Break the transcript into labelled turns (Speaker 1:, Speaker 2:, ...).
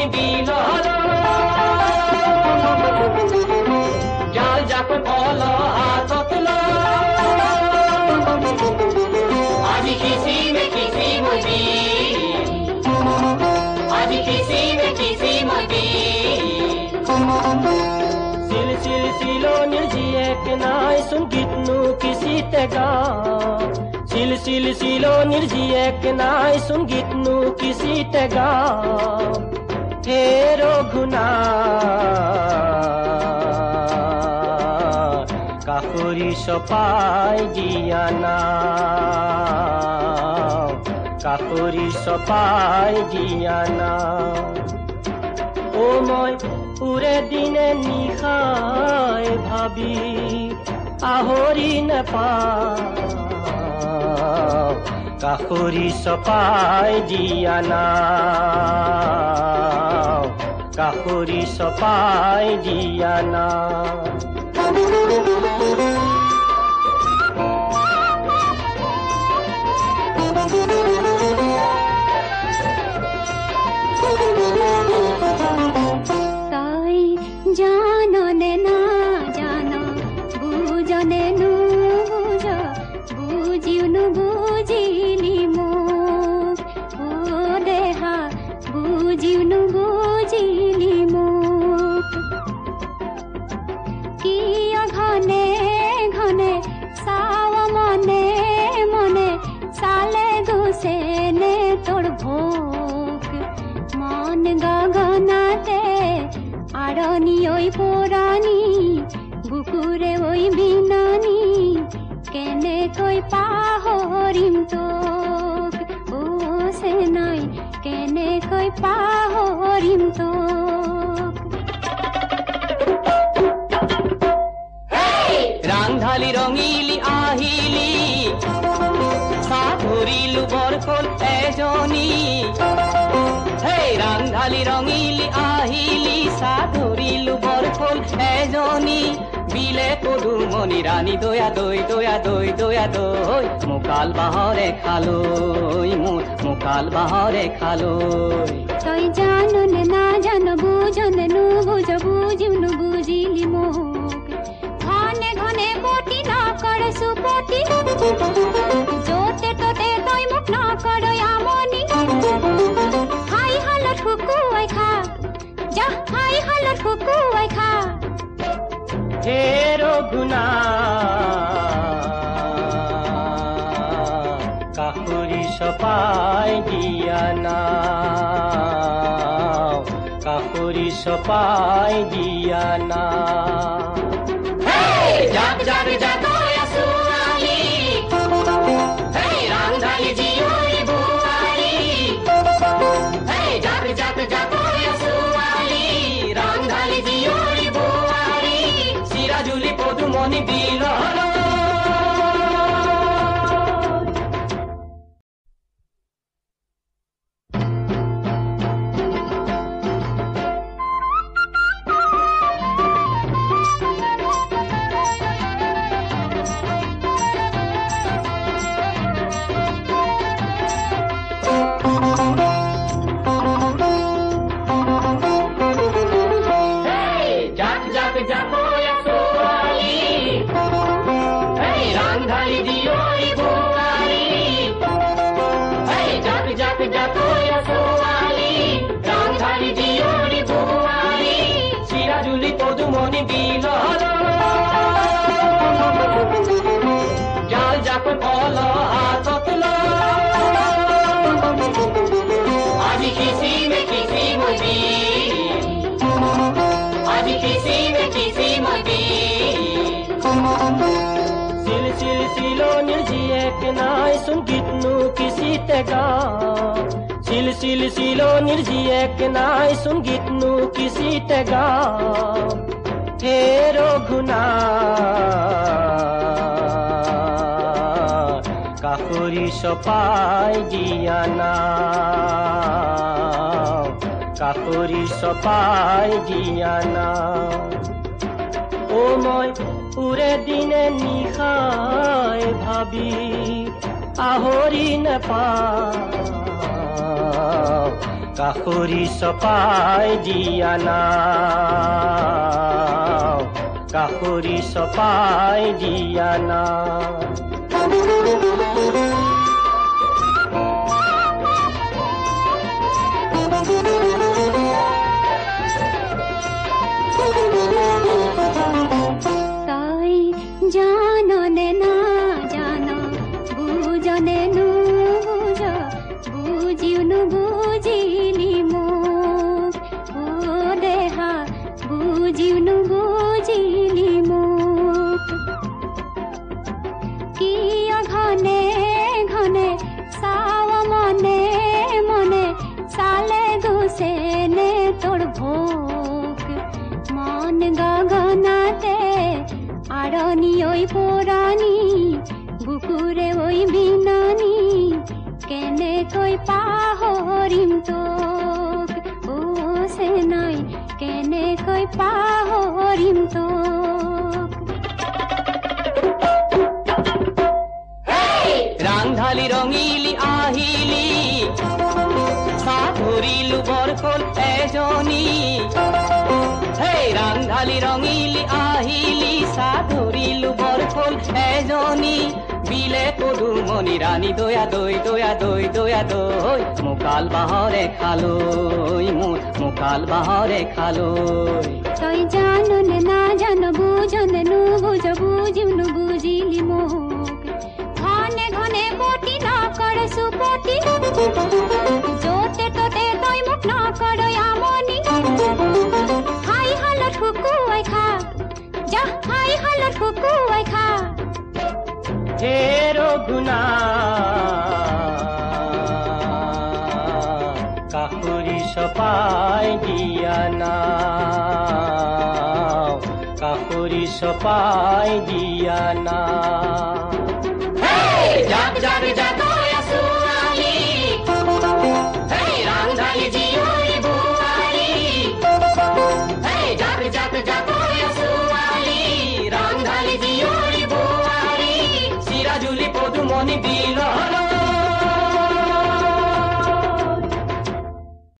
Speaker 1: মনি বিল জাল যাক কল হাতত আজি কিসিম কিসিম দি আজি কিসিম কিসিম দি সিল সিল সিলো নির্জিয়ে কেনাই সঙ্গীতনু কিসি তেগা সিল সিল সিলো নির্জিয়ে কেনাই সঙ্গীতনু কিসি তেগা হেরো ঘুনা কাকুরি সপাই দিয়ানা কাকুরি সপাই দিয়ানা ও মই পুরে দিনে নিশাই ভাবি আহৰি নেপাওঁ কাষৰি চপাই দিয়া না কাষৰি চপাই দিয়া না
Speaker 2: তাই জাননে না জানো, বুঝনে নু বুঝ পাহরিম তোক
Speaker 1: ৰাংধালি ৰঙিলি আহিলি চাহ ধৰিলো এজনী। হে ৰাংধালি রঙিলি আহিলি চাহ ধৰিলো বৰকল এজনী বিলে পদুমণি ৰাণী দয়া দৈ দয়া দৈ দয়া দৈ মোকাল বাঁহৰে খালৈ মোৰ মোকাল বাঁহৰে
Speaker 2: তই জানন না জান, বুঝন নু বুঝ বুঝিম নু বুঝিলি মোক ঘনে ঘনে পটি না কর সুপতি। যতে তই
Speaker 1: কাকুরি সপাই দিয়া না কাহুরি সপাই দিয়া না জাগ জাগ চিৰাজুলি পদুমণি বিল জাল জাক কল হাতত আজি কিসিমে কিসিম দি আজি কিসিমে কিসিম দি সিল সিল সিলো নাই কেনাই সঙ্গীতনু কিসি তেগা সিল সিল সিলো নির্জিয়ে কেনাই সঙ্গীতনু কিসি তেগা হেরো ঘুনা কাকুরি সপাই দিয়া না কাকুরি সপাই দিয়া না ও মই পুৰে দিনে নিশাই ভাবি আহৰি নেপাওঁ কাষৰি চপাই দিয়া নাও কাষৰি চপাই দিয়া নাও।
Speaker 2: বুঝিও পাহরিম তোক
Speaker 3: ৰাংঢালি ৰঙিলি আহিলি চাহ ধৰিলো বৰফল এজনী। হেই ৰাংঢালি ৰঙিলি আহিলি চাহ ধৰিলো বৰফল এজনী। বিলে পদুমণি ৰাণী দয়া দৈ দয়া দৈ দয়া দৈ মোকাল বাঁহৰে খালৈ মোৰ মোকাল বাঁহৰে খালৈ
Speaker 2: তই জাননে না জান, বুঝনে নু বুঝ বুঝিউনু বুঝিলি মোক ঘনে ঘনে পতি না করে সুপতি যতে
Speaker 1: ৰঘুনা কাষৰি চপাই দিয়া না কাষৰি চপাই দিয়া নাও।